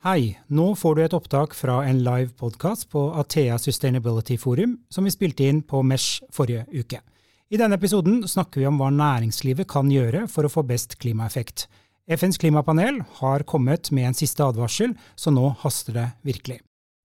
Hei, nå får du et opptak fra en live podkast på Athea Sustainability Forum, som vi spilte inn på Mesh forrige uke. I denne episoden snakker vi om hva næringslivet kan gjøre for å få best klimaeffekt. FNs klimapanel har kommet med en siste advarsel, så nå haster det virkelig.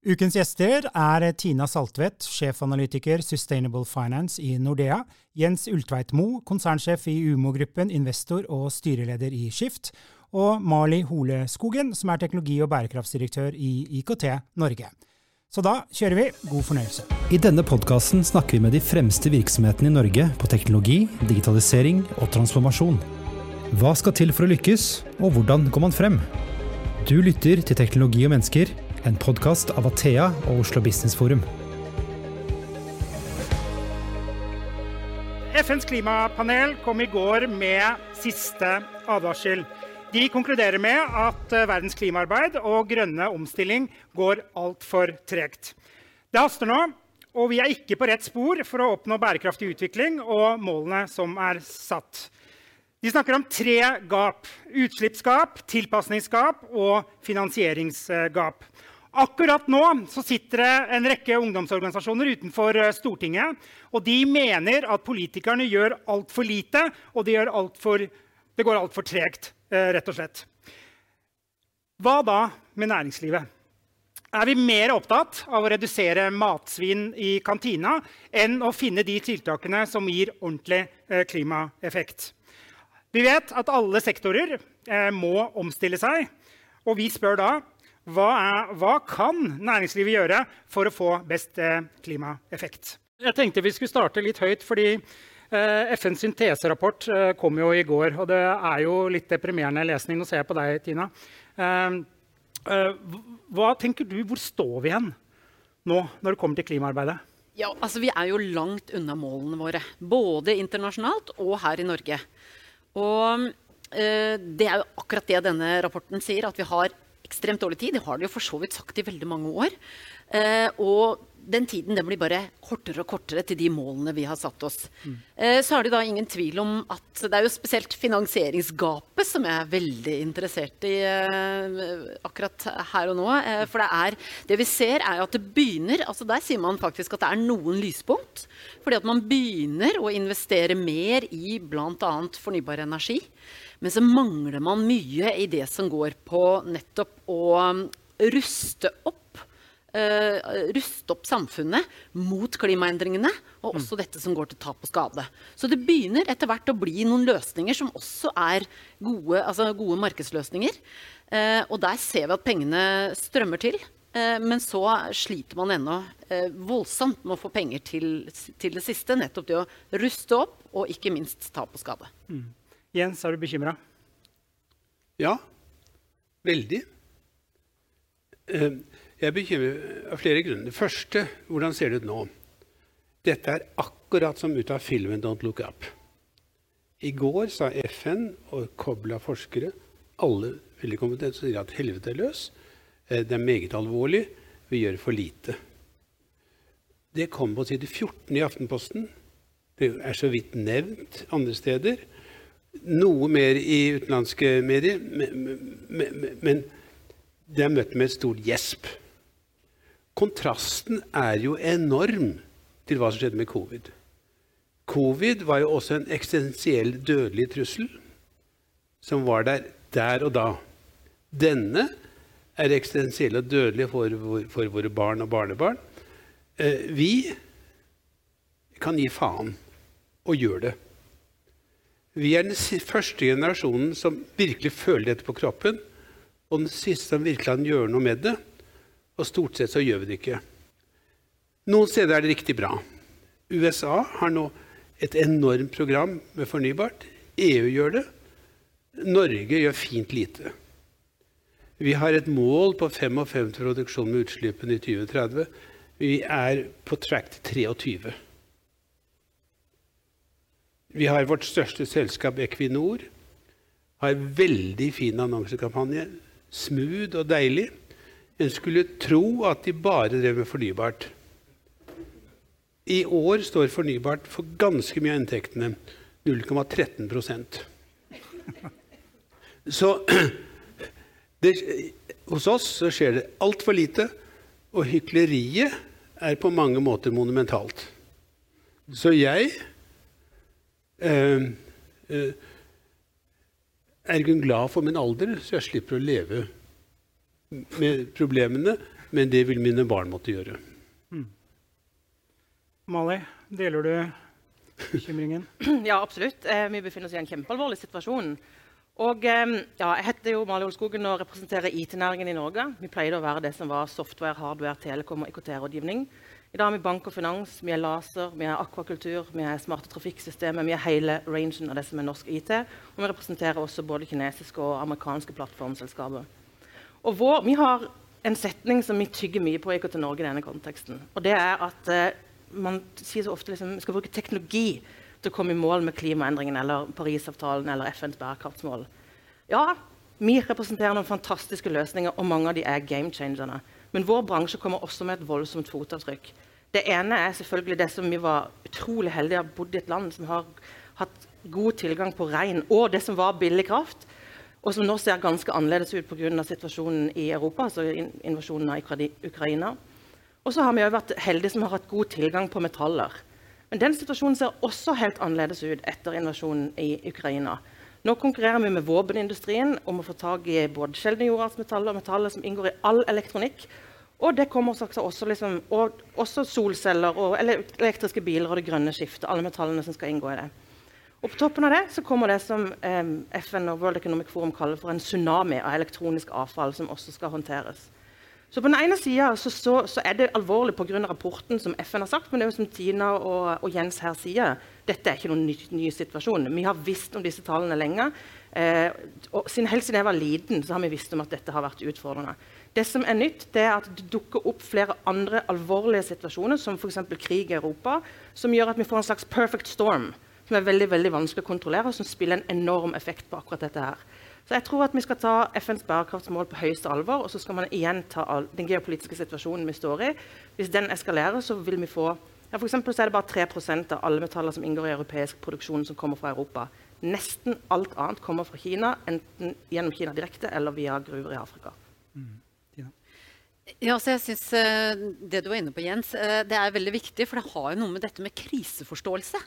Ukens gjester er Tina Saltvedt, sjefanalytiker Sustainable Finance i Nordea, Jens Ultveit Moe, konsernsjef i Umo-gruppen, investor og styreleder i Skift, og Mali Hole Skogen, som er teknologi- og bærekraftsdirektør i IKT Norge. Så da kjører vi. God fornøyelse. I denne podkasten snakker vi med de fremste virksomhetene i Norge på teknologi, digitalisering og transformasjon. Hva skal til for å lykkes, og hvordan går man frem? Du lytter til Teknologi og mennesker, en podkast av Athea og Oslo Business Forum. FNs klimapanel kom i går med siste advarsel. De konkluderer med at eh, verdens klimaarbeid og grønne omstilling går altfor tregt. Det haster nå, og vi er ikke på rett spor for å oppnå bærekraftig utvikling og målene som er satt. De snakker om tre gap. Utslippsgap, tilpasningsgap og finansieringsgap. Akkurat nå sitter det en rekke ungdomsorganisasjoner utenfor eh, Stortinget. og De mener at politikerne gjør altfor lite, og det, alt for, det går altfor tregt. Eh, rett og slett. Hva da med næringslivet? Er vi mer opptatt av å redusere matsvinn i kantina enn å finne de tiltakene som gir ordentlig eh, klimaeffekt? Vi vet at alle sektorer eh, må omstille seg. Og vi spør da hva, er, hva kan næringslivet gjøre for å få best klimaeffekt? Jeg tenkte vi skulle starte litt høyt, fordi Eh, FNs synteserapport eh, kom jo i går, og det er jo litt deprimerende lesning. Nå ser jeg på deg, Tina. Eh, hva tenker du, Hvor står vi hen nå når det kommer til klimaarbeidet? Ja, altså Vi er jo langt unna målene våre, både internasjonalt og her i Norge. Og eh, Det er jo akkurat det denne rapporten sier, at vi har ekstremt dårlig tid. Det har de jo for så vidt sagt i veldig mange år. Eh, og den tiden den blir bare kortere og kortere til de målene vi har satt oss. Mm. Eh, så er det da ingen tvil om at det er jo spesielt finansieringsgapet som jeg er veldig interessert i eh, akkurat her og nå. Eh, for det er Det vi ser, er at det begynner altså Der sier man faktisk at det er noen lyspunkt. Fordi at man begynner å investere mer i bl.a. fornybar energi. Men så mangler man mye i det som går på nettopp å ruste opp uh, ruste opp samfunnet mot klimaendringene, og også mm. dette som går til tap og skade. Så det begynner etter hvert å bli noen løsninger som også er gode, altså gode markedsløsninger. Uh, og der ser vi at pengene strømmer til. Uh, men så sliter man ennå voldsomt med å få penger til, til, det siste. Nettopp det å ruste opp og ikke minst tap og skade. Mm. Jens, er du bekymra? Ja. Veldig. Uh, jeg er bekymret av flere grunner. Det første hvordan ser det ut nå? Dette er akkurat som ut av filmen 'Don't Look Up'. I går sa FN og kobla forskere, alle veldig kompetente, sier at helvete er løs. Eh, det er meget alvorlig. Vi gjør for lite. Det kom på side 14 i Aftenposten. Det er så vidt nevnt andre steder. Noe mer i utenlandske medier. Men, men, men det er møtt med et stort gjesp. Kontrasten er jo enorm til hva som skjedde med covid. Covid var jo også en eksistensiell dødelig trussel som var der der og da. Denne er eksistensiell og dødelig for, for, våre barn og barnebarn. Eh, vi kan gi faen og gjør det. Vi er den første generasjonen som virkelig føler dette på kroppen, og den siste som virkelig kan gjøre noe med det. Og stort sett så gjør vi det ikke. Noen steder er det riktig bra. USA har nå et enormt program med fornybart. EU gjør det. Norge gjør fint lite. Vi har et mål på 55 produksjon med utslippene i 2030. Vi er på track til 23. Vi har vårt største selskap, Equinor. Har veldig fin annonsekampanje. Smooth og deilig. En skulle tro at de bare drev med fornybart. I år står fornybart for ganske mye av inntektene. 0,13% Så det, hos oss så skjer det altfor lite, og hykleriet er på mange måter monumentalt. Så jeg eh, eh, er glad for min alder, så jeg slipper å leve med problemene. Men det vil mine barn måtte gjøre. Mali, deler du bekymringen? Ja, absolutt. Eh, vi befinner oss i en kjempealvorlig situasjon. Og eh, ja, Jeg heter jo Mali Olskogen og representerer IT-næringen i Norge. Vi pleide å være det som var software, hardware, telekom og IKT-rådgivning. I dag er vi bank og finans, vi er laser, vi er akvakultur, vi er smarte trafikksystemer. Vi er hele rangen av det som er norsk IT. Og vi representerer også både kinesiske og amerikanske plattformselskaper. Og vår, Vi har en setning som vi tygger mye på i IKT Norge i denne konteksten. Og det er at eh, man sier så ofte liksom, skal bruke teknologi til å komme i mål med klimaendringene eller Parisavtalen eller FNs bærekraftsmål. Ja, vi representerer noen fantastiske løsninger, og mange av de er game changerne. Men vår bransje kommer også med et voldsomt fotavtrykk. Det ene er selvfølgelig det som vi var utrolig heldige har bodd i et land som har hatt god tilgang på regn, og det som var billig kraft, og som nå ser ganske annerledes ut pga. situasjonen i Europa, altså invasjonen av Ukraina. Og så har vi vært heldige som har hatt god tilgang på metaller. Men den situasjonen ser også helt annerledes ut etter invasjonen i Ukraina. Nå konkurrerer vi med våpenindustrien om å få tak i både sjeldne jordartsmetaller og metaller som inngår i all elektronikk. Og det kommer også, liksom, og også solceller og elektriske biler og det grønne skiftet. Alle metallene som skal inngå i det. Og på toppen av det så kommer det som eh, FN og World Economic Forum kaller for en tsunami av elektronisk avfall, som også skal håndteres. Så på den ene sida så, så, så, er det alvorlig pga. rapporten som FN har sagt, men det er jo som Tina og, og Jens her sier, dette er ikke noen ny, ny, situasjon. Vi har visst om disse tallene lenge. Eh, og siden, helt siden jeg var liten, så har vi visst om at dette har vært utfordrende. Det som er nytt, det er at det dukker opp flere andre alvorlige situasjoner, som f.eks. krig i Europa, som gjør at vi får en slags perfect storm, som er veldig, veldig vanskelig å kontrollere, og som spiller en enorm effekt på akkurat dette her. Så jeg tror at vi skal ta FNs bærekraftsmål på høyeste alvor, og så skal man igjen ta den geopolitiske situasjonen vi står i. Hvis den eskalerer, så vil vi få ja, for så er det bare 3% av alle metaller som inngår i europeisk produksjon, som kommer fra Europa. Nesten alt annet kommer fra Kina, enten gjennom Kina direkte eller via gruver i Afrika. Mm. Ja, så jeg synes uh, Det du var inne på, Jens, uh, det er veldig viktig. For det har jo noe med dette med kriseforståelse.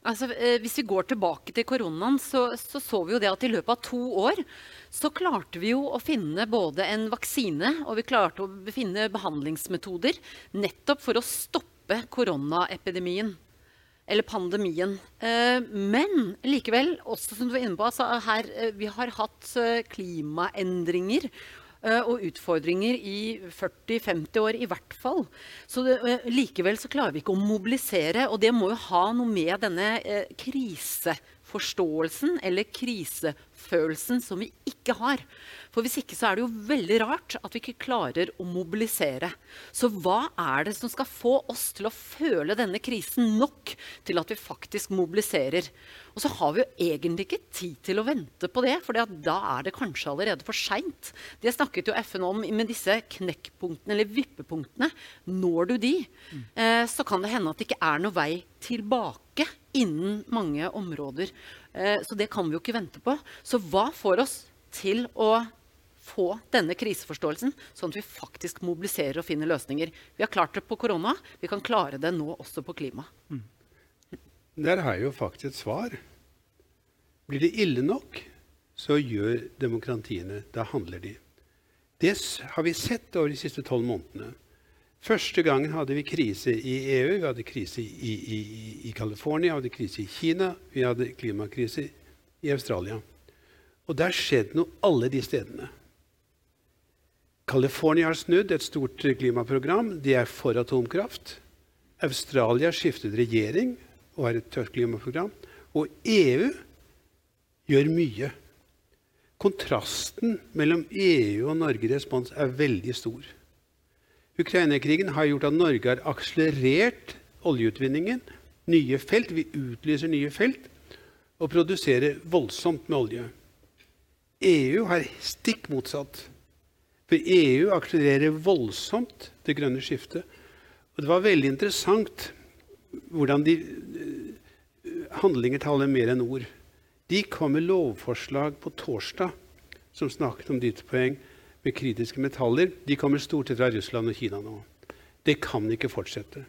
Altså, eh, hvis vi går tilbake til koronaen, så, så, så vi jo det at i løpet av to år så klarte vi jo å finne både en vaksine og vi klarte å finne behandlingsmetoder nettopp for å stoppe koronaepidemien. Eller pandemien. Eh, men likevel, også som du var inne på, altså her, eh, vi har hatt klimaendringer og utfordringer i 40-50 år i hvert fall. Så det, eh, likevel så klarer vi ikke å mobilisere, og det må jo ha noe med denne eh, kriseforståelsen eller krisefølelsen som vi ikke har. For hvis ikke så er det jo veldig rart at vi ikke klarer å mobilisere. Så hva er det som skal få oss til å føle denne krisen nok til at vi faktisk mobiliserer? Og så har vi jo egentlig ikke tid til å vente på det, for da er det kanskje allerede for seint. Det snakket jo FN om med disse knekkpunktene, eller vippepunktene. Når du de, eh, så kan det hende at det ikke er noe vei tilbake innen mange områder. Eh, så det kan vi jo ikke vente på. Så hva får oss til å få denne kriseforståelsen, sånn at vi faktisk mobiliserer og finner løsninger. Vi har klart det på korona, vi kan klare det nå også på klima. Mm. Der har jeg jo faktisk et svar. Blir det ille nok, så gjør demokratiene. Da handler de. Det har vi sett over de siste tolv månedene. Første gangen hadde vi krise i EU, vi hadde krise i, i, California, vi hadde krise i Kina, vi hadde klimakrise i Australia. Og det har skjedd noe alle de stedene. California har snudd et stort klimaprogram. De er for atomkraft. Australia skiftet regjering og har et tørt klimaprogram. Og EU gjør mye. Kontrasten mellom EU og Norge i respons er veldig stor. Ukraina-krigen har gjort at Norge har akselerert oljeutvinningen. Nye felt. Vi utlyser nye felt og produserer voldsomt med olje. EU har stikk motsatt. For EU akselererer voldsomt det grønne skiftet. Og det var veldig interessant hvordan de eh, handlinger taler mer enn ord. De kom med lovforslag på torsdag som snakket om dytepoeng med kritiske metaller, de kommer stort sett fra Russland og Kina nå. Det kan ikke fortsette.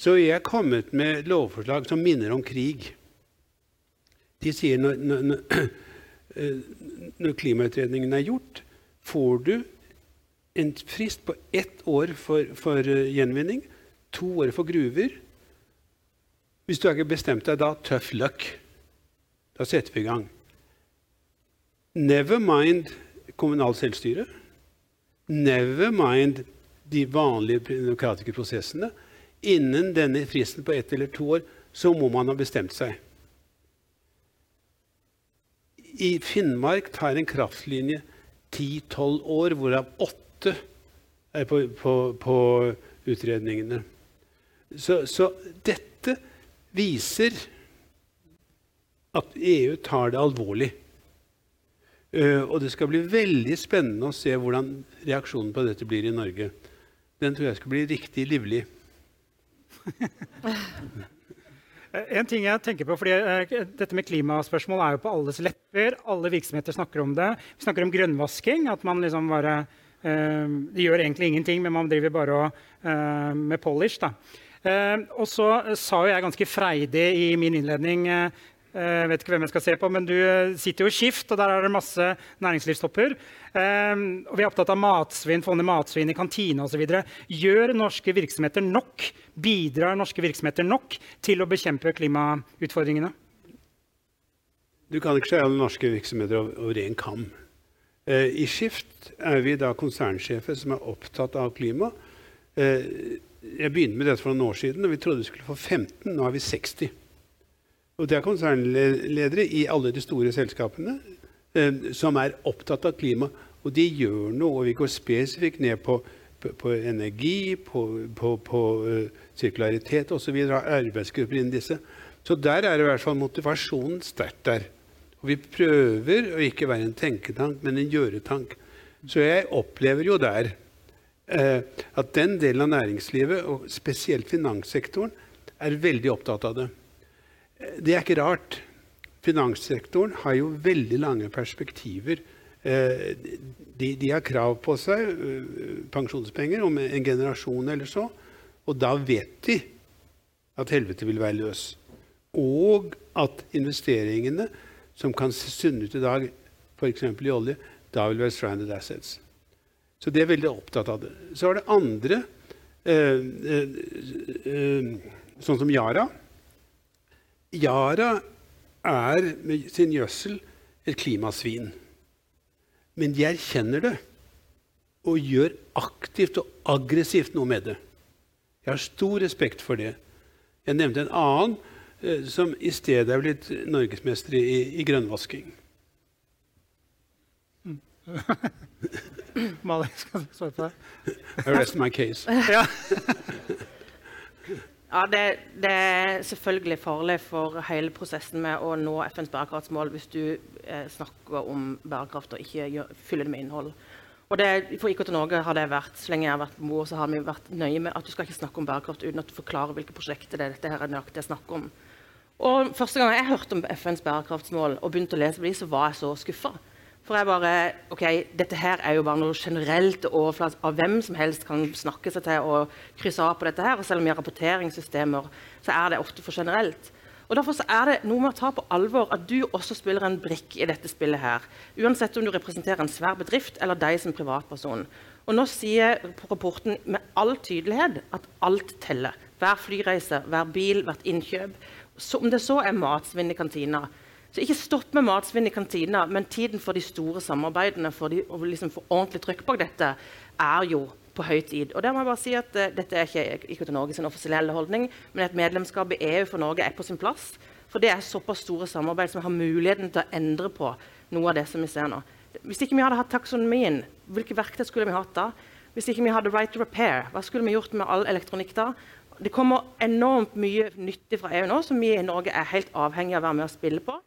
Så jeg er kommet med lovforslag som minner om krig. De sier når, når, når, når klimautredningen er gjort, får du en frist på ett år for, for gjenvinning, to år for gruver. Hvis du har ikke bestemt deg da, tough luck. Da setter vi i gang. Never mind kommunalt selvstyre. Never mind de vanlige demokratiske prosessene. Innen denne fristen på ett eller to år så må man ha bestemt seg. I Finnmark tar en kraftlinje 10-12 år, hvorav åtte er på, på, på utredningene. Så, så, dette viser at EU tar det alvorlig. Uh, og det skal bli veldig spennende å se hvordan reaksjonen på dette blir i Norge. Den tror jeg skal bli riktig livlig. En ting jeg tenker på, fordi uh, Dette med klimaspørsmål er jo på alles lepper. Alle virksomheter snakker om det. Vi snakker om grønnvasking. At man liksom bare uh, De gjør egentlig ingenting, men man driver bare og, med polish. da. og så sa jo jeg ganske freidig i min innledning jeg vet ikke hvem jeg skal se på, men Du sitter jo i Skift, og der er det masse næringslivstopper. Um, og vi er opptatt av matsvinn, få ned matsvinn i kantine osv. Gjør norske virksomheter nok? Bidrar norske virksomheter nok til å bekjempe klimautfordringene? Du kan ikke skjære alle norske virksomheter over én kam. Uh, I Skift er vi da konsernsjefer som er opptatt av klima. Jeg begynte med dette for noen år siden, og vi trodde vi skulle få 15. Nå er vi 60. Og det er konsernledere i alle de store selskapene eh, som er opptatt av klima. Og de gjør noe, og vi går spesifikt ned på, på, på energi, på, på uh, sirkularitet osv. Arbeidsgrupper innen disse. Så der er i hvert fall motivasjonen sterkt der. Og vi prøver å ikke være en tenketank, men en gjøretank. Så jeg opplever jo der eh, at den delen av næringslivet, og spesielt finanssektoren, er veldig opptatt av det. Det er ikke rart. Finanssektoren har jo veldig lange perspektiver. Eh, de, de har krav på seg eh, pensjonspenger om en generasjon eller så. Og da vet de at helvete vil være løs. Og at investeringene som kan se sunne ut i dag, f.eks. i olje, da vil være stranded assets. Så de er veldig opptatt av det. Så er det andre, eh, eh, eh sånn som Yara Yara er med sin gjødsel et klimasvin. Men de erkjenner det og gjør aktivt og aggressivt noe med det. Jeg har stor respekt for det. Jeg nevnte en annen eh, som i stedet er blitt norgesmester i, i grønnvasking. Malin, skal du svare på det? I rest my case. Ja. Det, det, er selvfølgelig farlig for hele prosessen med å nå FNs bærekraftsmål hvis du eh, snakker om bærekraft og ikke gjør, fyller det med innhold. Og det, for IKT Norge har det vært, Så lenge jeg har vært mor, så har vi vært nøye med at du skal ikke snakke om bærekraft uten at du forklarer hvilke prosjekter det, dette her er nøyaktig snakk om. Og Første gang jeg hørte om FNs bærekraftsmål og begynte å lese på dem, så var jeg så skuffa. For jeg bare OK, dette her er jo bare noe generelt overflat av hvem som helst kan snakke seg til å krysse av på dette her. Og selv om vi har rapporteringssystemer, så er det ofte for generelt. Og Derfor er det noe med å ta på alvor at du også spiller en brikke i dette spillet. her. Uansett om du representerer en svær bedrift eller deg som privatperson. Og Nå sier rapporten med all tydelighet at alt teller. Hver flyreise, hver bil, hvert innkjøp. Så om det så er matsvinn i kantina, så ikke stopp med matsvinn i kantina, men tiden for de store samarbeidene for de, å liksom få ordentlig trykk bak dette er jo på høy tid. Og der må jeg bare si at uh, Dette er ikke IKT sin offisielle holdning, men et medlemskap i EU for Norge er på sin plass. For det er såpass store samarbeid som har muligheten til å endre på noe av det som vi ser nå. Hvis ikke vi hadde hatt taksonomien, hvilke verktøy skulle vi hatt da? Hvis ikke vi hadde right to repair, hva skulle vi gjort med all elektronikk da? Det kommer enormt mye nyttig fra EU nå som vi i Norge er helt avhengig av å være med og spille på.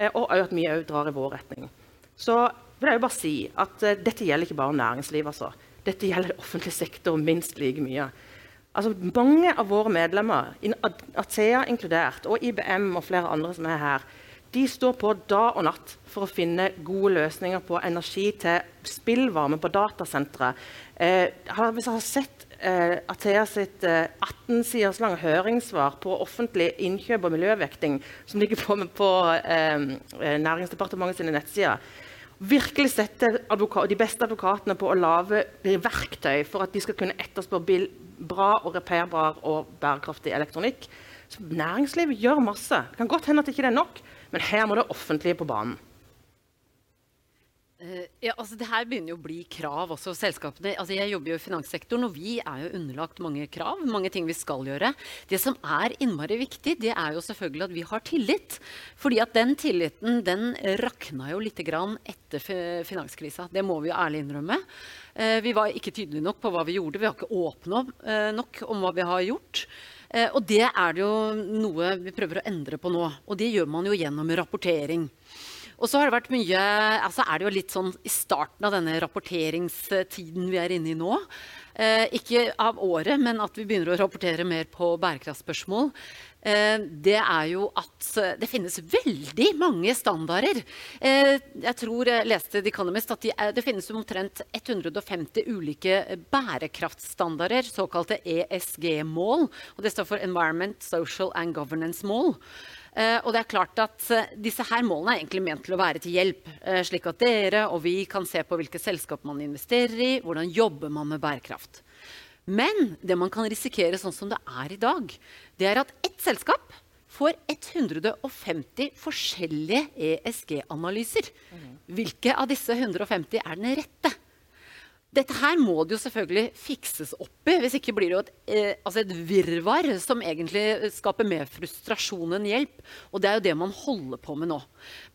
Eh, og at vi òg drar i vår retning. Så vil jeg jo bare si at uh, dette gjelder ikke bare næringsliv. Altså. Dette gjelder offentlig sektor minst like mye. Altså, mange av våre medlemmer, Athea inkludert, og IBM og flere andre som er her, de står på dag og natt for å finne gode løsninger på energi til spillvarme på datasentre. Eh, hvis jeg har sett eh, Athea sitt eh, 18 siders lange høringssvar på offentlig innkjøp og miljøvekting, som ligger på, på eh, Næringsdepartementet sine nettsider, virkelig setter de beste advokatene på å lage verktøy for at de skal kunne etterspørre bra og reparerbar og bærekraftig elektronikk. Så næringslivet gjør masse. Det kan godt hende at det ikke er nok, men her må det offentlige på banen. Uh, ja, altså det her begynner jo å bli krav også. selskapene. Altså jeg jobber jo i finanssektoren, og vi er jo underlagt mange krav. mange ting vi skal gjøre. Det som er innmari viktig, det er jo selvfølgelig at vi har tillit. Fordi at den tilliten den rakna jo litt grann etter finanskrisa. Det må vi jo ærlig innrømme. Uh, vi var ikke tydelige nok på hva vi gjorde. Vi har ikke åpna uh, nok om hva vi har gjort. Eh, og det er det jo noe vi prøver å endre på nå. Og det gjør man jo gjennom rapportering. Og så har det vært mye, altså er det jo litt sånn i starten av denne rapporteringstiden vi er inne i nå. Eh, ikke av året, men at vi begynner å rapportere mer på bærekraftspørsmål. Eh, det er jo at eh, det finnes veldig mange standarder. Eh, jeg tror jeg leste The Economist at det finnes omtrent 150 ulike bærekraftstandarder, såkalte ESG-mål. og Det står for Environment, Social and Governance-mål. Og det er klart at Disse her målene er egentlig ment til å være til hjelp, slik at dere og vi kan se på hvilke selskap man investerer i, hvordan jobber man med bærekraft. Men det man kan risikere sånn som det er i dag, det er at ett selskap får 150 forskjellige ESG-analyser. Hvilke av disse 150 er den rette? Dette her må det jo selvfølgelig fikses opp i. Hvis ikke blir det jo et, eh, altså et virvar som egentlig skaper mer frustrasjon enn hjelp. Og det er jo det man holder på med nå.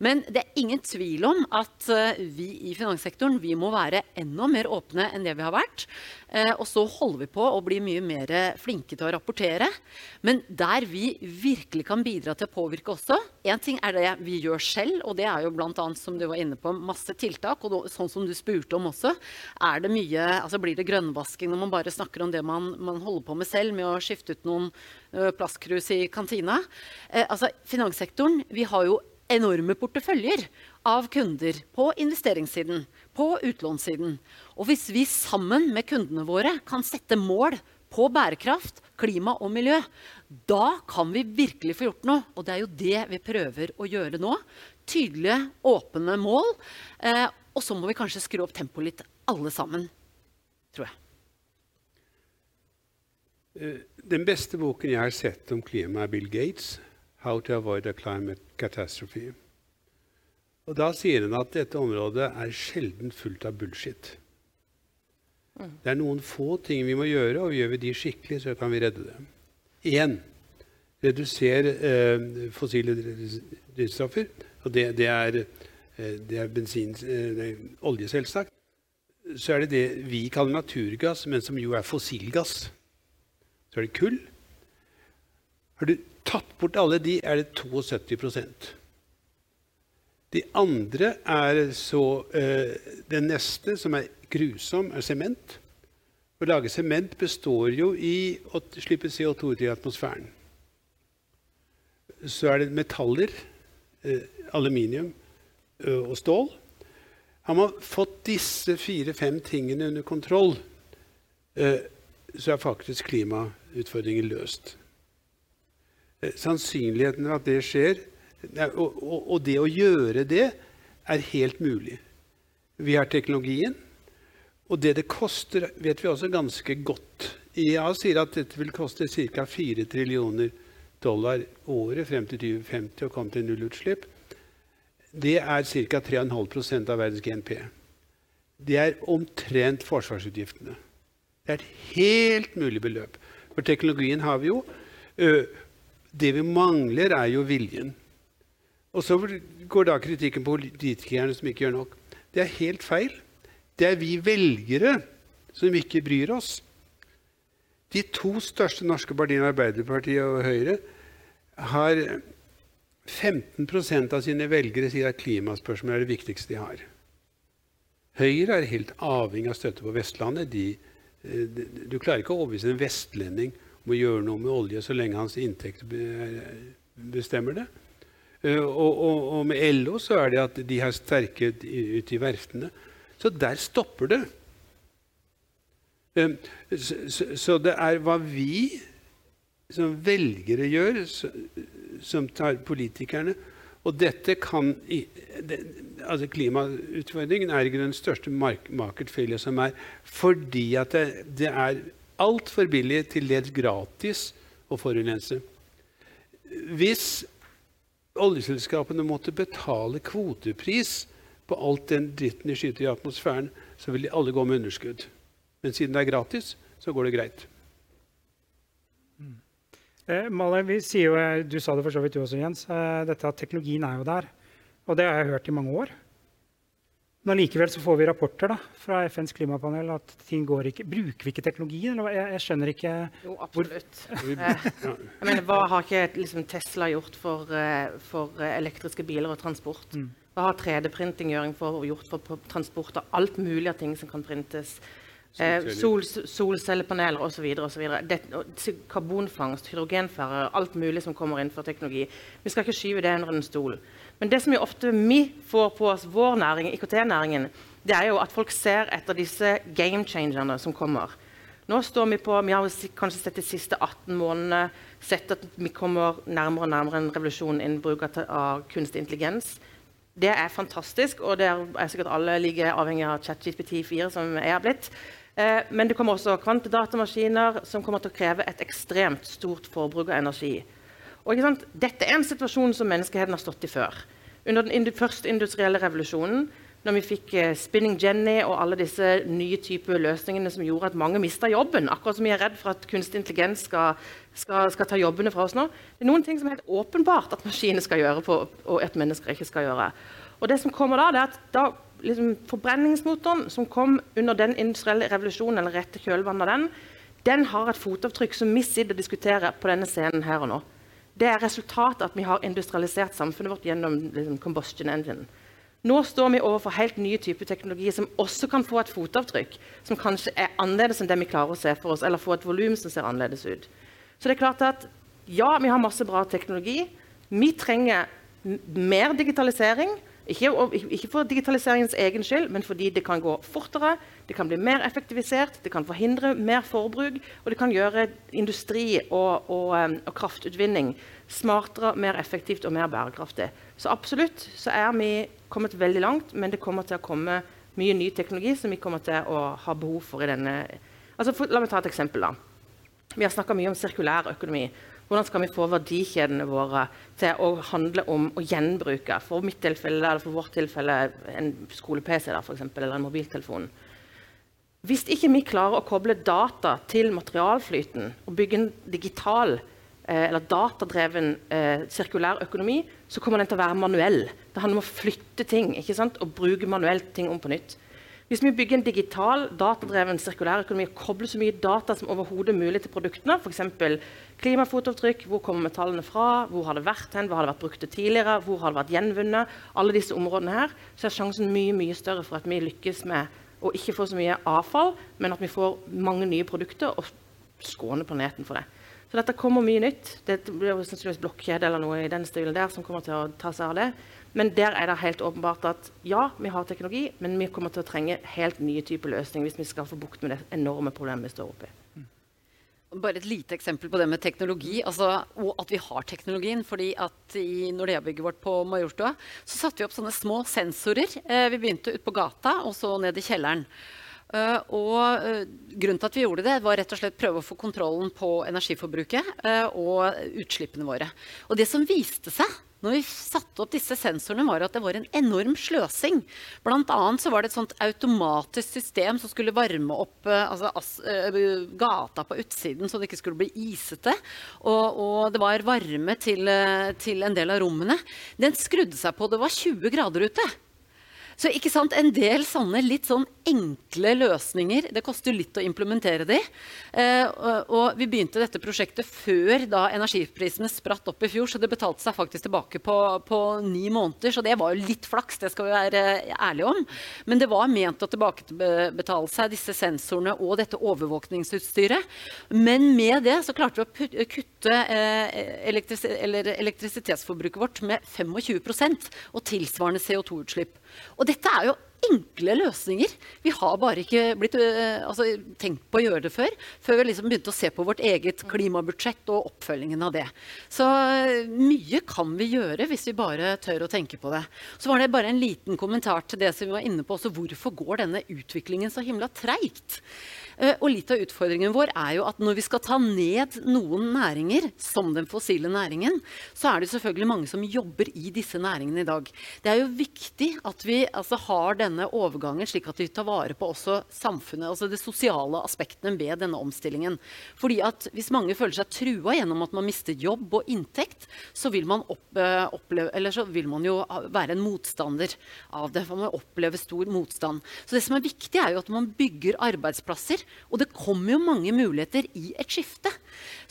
Men det er ingen tvil om at eh, vi i finanssektoren vi må være enda mer åpne enn det vi har vært. Eh, og så holder vi på å bli mye mer flinke til å rapportere. Men der vi virkelig kan bidra til å påvirke også Én ting er det vi gjør selv, og det er jo bl.a. som du var inne på, masse tiltak. Og sånn som du spurte om også, er det det mye, altså blir det grønnvasking når man bare snakker om det man, man holder på med selv, med å skifte ut noen plastkrus i kantina? Eh, altså, finanssektoren vi har jo enorme porteføljer av kunder på investeringssiden, på utlånssiden. Og hvis vi sammen med kundene våre kan sette mål på bærekraft, klima og miljø, da kan vi virkelig få gjort noe. Og det er jo det vi prøver å gjøre nå. Tydelige, åpne mål. Eh, og så må vi kanskje skru opp tempoet litt alle sammen, tror jeg. Eh, den beste boken jeg har sett om klima, er Bill Gates' 'How to Avoid a Climate Catastrophe'. Og Da sier han at dette området er sjelden fullt av bullshit. Mm. Det er noen få ting vi må gjøre, og gjør vi de skikkelig, så kan vi redde det. Én redusere eh, fossile drivstoffer. Og det, det, er, eh, det er bensin, eh, olje, selvsagt så er det det vi kaller naturgass, men som jo er fossilgass. Så er det kull. Har du tatt bort alle de, er det 72% De andre er så eh, Den neste, som er grusom, er sement. Å lage sement består jo i å slippe CO2 ut i atmosfæren. Så er det metaller, eh, aluminium eh, og stål. Har man fått disse fire-fem tingene under kontroll, eh, så er faktisk klimautfordringen løst. Eh, sannsynligheten for at det skjer, og, det å gjøre det, er helt mulig. Vi har teknologien, og det det koster, vet vi også ganske godt. IEA sier at dette vil koste ca. 4 trillioner dollar året frem til 2050 å komme til nullutslipp det er ca. 3,5% av verdens GNP. Det er omtrent forsvarsutgiftene. Det er et helt mulig beløp. For teknologien har vi jo. Det vi mangler, er jo viljen. Og så går da kritikken på politikerne som ikke gjør nok. Det er helt feil. Det er vi velgere som ikke bryr oss. De to største norske partiene, Arbeiderpartiet og Høyre, har 15% av sine velgere sier at klimaspørsmål er det viktigste de har. Høyre er helt avhengig av støtte på Vestlandet. De, eh, de, du klarer ikke å overbevise en vestlending om å gjøre noe med olje så lenge hans inntekt bestemmer det. Uh, og, og, og, med LO så er det at de har sterke ute i verftene. Så der stopper det. Så, så, så, det er hva vi som velgere gjør, som tar politikerne og dette kan altså Klimautfordringen er ikke den største failure som er, fordi at det, det er altfor billig til dels gratis å forurense. Hvis oljeselskapene måtte betale kvotepris på alt den dritten de skyter i atmosfæren, så ville alle gå med underskudd. Men siden det er gratis, så går det greit. Eh, Malin, vi sier jo, eh, Du sa det for så vidt du også, Jens. Eh, dette at teknologien er jo der. Og det har jeg hørt i mange år. Men allikevel så får vi rapporter da, fra FNs klimapanel at ting går ikke Bruker vi ikke teknologien? Eller jeg, jeg skjønner ikke Jo, absolutt. Eh, jeg mener, Hva har ikke liksom, Tesla gjort for, for, elektriske biler og transport? Mm. Hva har 3D-printing gjort for transport av alt mulig av ting som kan printes? Eh, sol, solcellepaneler osv. Karbonfangst, hydrogenfærere, alt mulig som kommer inn for teknologi. Vi skal ikke skyve det under en stol. Men det som vi ofte vi får på oss, vår næring, IKT-næringen, det er jo at folk ser etter disse game changerne som kommer. Nå står Vi på, vi har kanskje sett de siste 18 månedene sett at vi kommer nærmere og nærmere en revolusjon innen bruk av kunstig intelligens. Det er fantastisk, og det er sikkert alle like avhengig av ChatGPT4 som jeg har blitt. Eh, men det kommer også kvantedatamaskiner som kommer til å kreve et ekstremt stort forbruk av energi. Og, Dette er en situasjon som menneskeheten har stått i før. Under den første industrielle revolusjonen, når vi fikk eh, Spinning Jenny og alle disse nye typer løsningene som gjorde at mange mista jobben, akkurat som vi er redd for at kunstig intelligens skal, skal, skal, ta jobbene fra oss nå. Det er noen ting som er helt åpenbart at maskiner skal gjøre, på, og at mennesker ikke skal gjøre. Og det som kommer da, det er at da liksom, forbrenningsmotoren som kom under den industrielle revolusjonen, eller rett til den, den har et fotavtrykk som vi sitter og diskuterer på denne scenen her og nå. Det er resultatet at vi har industrialisert samfunnet vårt gjennom liksom, combustion engine. Nå står vi overfor helt nye typer teknologi som også kan få et fotavtrykk som kanskje er annerledes enn det vi klarer å se for oss, eller få et volum som ser annerledes ut. Så det er klart at ja, vi har masse bra teknologi. Vi trenger mer digitalisering. Ikke, ikke, for digitaliseringens egen skyld, men fordi det kan gå fortere, det kan bli mer effektivisert, det kan forhindre mer forbruk, og det kan gjøre industri og, og, og kraftutvinning smartere, mer effektivt og mer bærekraftig. Så absolutt så er vi kommet veldig langt, men det kommer til å komme mye ny teknologi som vi kommer til å ha behov for i denne altså for, La meg ta et eksempel. da. Vi har snakka mye om sirkulær økonomi. Hvordan skal vi få verdikjedene våre til å handle om å gjenbruke? For mitt tilfelle, eller for vårt tilfelle en skole-PC eller en mobiltelefon. Hvis ikke vi klarer å koble data til materialflyten og bygge en digital eh, eller datadreven eh, sirkulær økonomi, så kommer den til å være manuell. Det handler om å flytte ting og bruke manuelt ting om på nytt. Hvis vi bygger en digital, datadreven sirkulær økonomi og kobler så mye data som mulig til produktene, f.eks. klimafotavtrykk, hvor kommer metallene fra, hvor har det vært hen, hva har det vært brukt tidligere, hvor har det vært gjenvunnet, alle disse områdene her, så er sjansen mye mye større for at vi lykkes med å ikke få så mye avfall, men at vi får mange nye produkter og skåner planeten for det. Så dette kommer mye nytt. Det blir sannsynligvis blokkjede eller noe i den stilen der som kommer til å ta seg av det. Men der er det helt åpenbart at ja, vi har teknologi, men vi kommer til å trenge helt nye typer løsninger hvis vi skal få bukt med det enorme problemet vi står oppe i. Bare et lite eksempel på det med teknologi, altså, og at vi har teknologien. fordi at I Nordea-bygget vårt på Majorstua så satte vi opp sånne små sensorer. Eh, vi begynte ute på gata og så ned i kjelleren. Uh, og uh, grunnen til at vi gjorde det, var rett og slett prøve å få kontrollen på energiforbruket uh, og utslippene våre. Og det som viste seg når vi satte opp disse sensorene, var at det var en enorm sløsing. Blant annet så var det et sånt automatisk system som skulle varme opp uh, altså, as, uh, gata på utsiden så det ikke skulle bli isete. Og, og det var varme til, uh, til, en del av rommene. Den skrudde seg på. Det var 20 grader ute. Så ikke sant, En del sånne litt sånn enkle løsninger. Det koster litt å implementere de. Eh, og, og, vi begynte dette prosjektet før da energiprisene spratt opp i fjor, så det betalte seg faktisk tilbake på, på ni måneder. Så det var jo litt flaks, det skal vi være ærlige om. Men det var ment å tilbakebetale seg disse sensorene og dette overvåkningsutstyret. Men med det så klarte vi å kutte eh, elektris elektrisitetsforbruket vårt med 25% og tilsvarende CO2-utslipp. Og dette er jo enkle løsninger. Vi har bare ikke blitt, uh, altså, tenkt på å gjøre det før. Før vi liksom begynte å se på vårt eget klimabudsjett og oppfølgingen av det. Så uh, mye kan vi gjøre hvis vi bare tør å tenke på det. Så var det bare en liten kommentar til det som vi var inne på. også Hvorfor går denne utviklingen så himla treigt? Eh, og litt av utfordringen vår er jo at når vi skal ta ned noen næringer, som den fossile næringen, så er det selvfølgelig mange som jobber i disse næringene i dag. Det er jo viktig at vi altså, har denne overgangen slik at vi tar vare på også samfunnet, altså det sosiale aspektene ved denne omstillingen. Fordi at hvis mange føler seg trua gjennom at man mister jobb og inntekt, så vil man, opp, eh, oppleve, eller så vil man jo være en motstander av det. For man opplever stor motstand. Så det som er viktig, er jo at man bygger arbeidsplasser og det kommer jo mange muligheter i et skifte.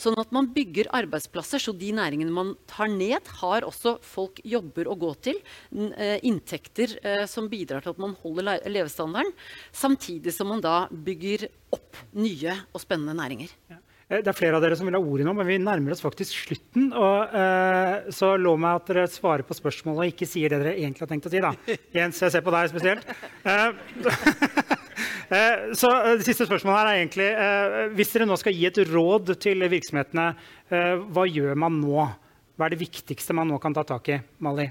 Sånn at man bygger arbeidsplasser, så de næringene man tar ned, har også folk jobber å gå til. Eh, inntekter eh, som bidrar til at man holder levestandarden. Samtidig som man da bygger opp nye og spennende næringer. Eh, det er flere av dere som vil ha ordet nå, men vi nærmer oss faktisk slutten. Og, uh, så lov meg at dere svarer på spørsmålet og ikke sier det dere egentlig har tenkt å si. da. Jens, jeg ser på deg spesielt. Uh, så eh, det siste spørsmålet her er egentlig eh, Hvis dere nå skal gi et råd til virksomhetene, hva gjør man nå? Hva er det viktigste man nå kan ta tak i? Mali?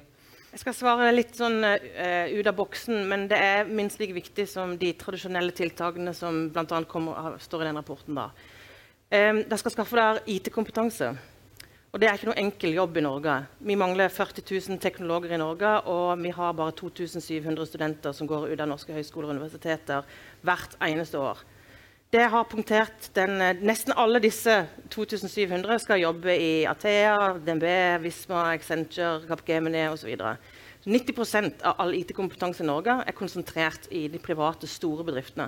Jeg skal svare litt sånn uh, ut av boksen, men det er minst like viktig som de tradisjonelle tiltakene som bl.a. står i den rapporten. da. Um, dere skal skaffe dere IT-kompetanse. Og det er ikke noe enkel jobb i Norge. Vi mangler 40 000 teknologer i Norge, og vi har bare 2700 studenter som går ut av norske høyskoler og universiteter hvert eneste år. Det har punktert den, Nesten alle disse 2700 skal jobbe i Athea, DNB, Visma, Accenture, Capgemini osv. 90% av all IT-kompetanse i Norge er konsentrert i de private, store bedriftene.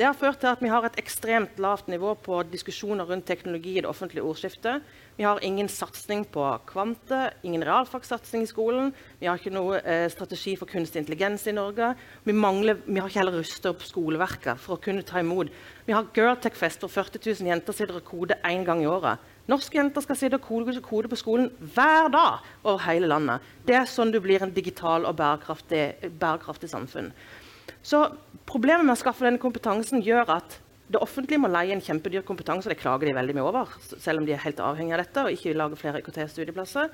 Det har ført til at vi har et ekstremt lavt nivå på diskusjoner rundt teknologi i det offentlige ordskiftet. Vi har ingen satsing på kvante, ingen realfagssatsing i skolen. Vi har ikke noe eh, strategi for kunstig intelligens i Norge. Vi, mangler, vi har ikke heller rusta opp skoleverket for å kunne ta imot. Vi har Girltech-fest hvor 40 000 jenter sitter og koder én gang i året. Norske jenter skal sitte og kode, kode, på skolen hver dag over hele landet. Det er sånn du blir en digital og bærekraftig, bærekraftig samfunn. Så Problemet med å skaffe denne kompetansen gjør at det offentlige må leie en kjempedyr kompetanse. og Det klager de veldig mye over, selv om de er helt avhengig av dette og ikke vil lage flere IKT-studieplasser.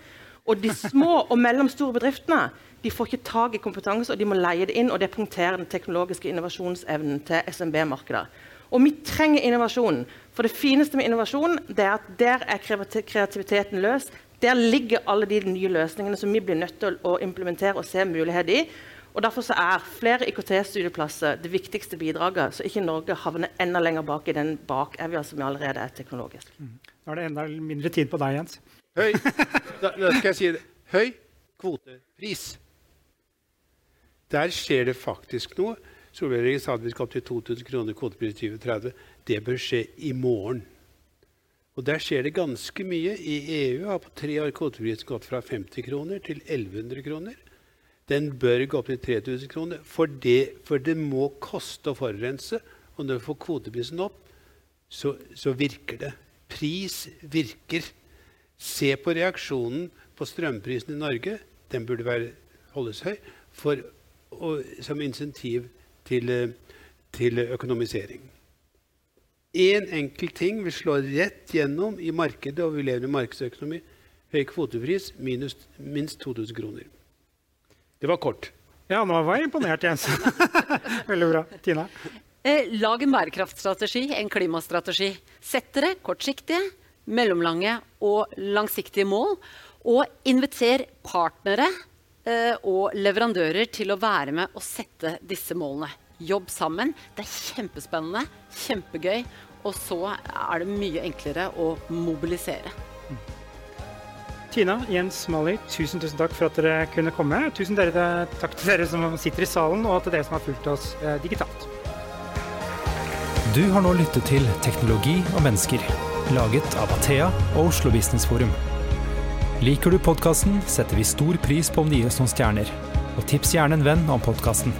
Og de små og mellomstore bedriftene de får ikke tak i kompetanse, og de må leie det inn. og Det punkterer den teknologiske innovasjonsevnen til SMB-markedet. Og vi trenger innovasjon. For det fineste med innovasjon det er at der er kreativiteten løs. Der ligger alle de nye løsningene som vi blir nødt til å implementere og se mulighet i. Og Derfor er flere IKT-studieplasser det viktigste bidraget, så ikke Norge havner enda lenger bak i den bakevja som allerede er teknologisk. Mm. Nå er det enda mindre tid på deg, Jens. Høy, da, da skal jeg si det. Høy kvotepris. Der skjer det faktisk noe. Solberg sa at vi skal opp til 2000 kroner kvotepris i 2030. Det bør skje i morgen. Og Der skjer det ganske mye. I EU har på tre år kvoteprisen gått fra 50 kroner til 1100 kroner den bør gå opp til 3000 kroner. For det, for det, må koste å forurense. Og når vi får kvoteprisen opp, så, så, virker det. Pris virker. Se på reaksjonen på strømprisen i Norge. Den burde være, holdes høy for, og, som insentiv til, til økonomisering. Én en enkel ting vil slå rett gjennom i markedet, og vi lever i markedsøkonomi. Høy kvotepris minus minst 2000 kroner. Det var kort. Ja, nå var jeg imponert, Jens. Veldig bra. Tina? Eh, lag en bærekraftstrategi, en klimastrategi. Sett dere kortsiktige, mellomlange og langsiktige mål. Og inviter partnere eh, og leverandører til å være med og sette disse målene. Jobb sammen. Det er kjempespennende, kjempegøy. Og så er det mye enklere å mobilisere. Tina, Jens, Mali, tusen tusen takk for at dere kunne komme. Tusen dere, takk til dere som sitter i salen, og til dere som har fulgt oss eh, digitalt. Du har nå lyttet til Teknologi og mennesker, laget av Athea og Oslo Business Forum. Liker du podkasten, setter vi stor pris på om det gir oss noen stjerner. Og tips gjerne en venn om podkasten.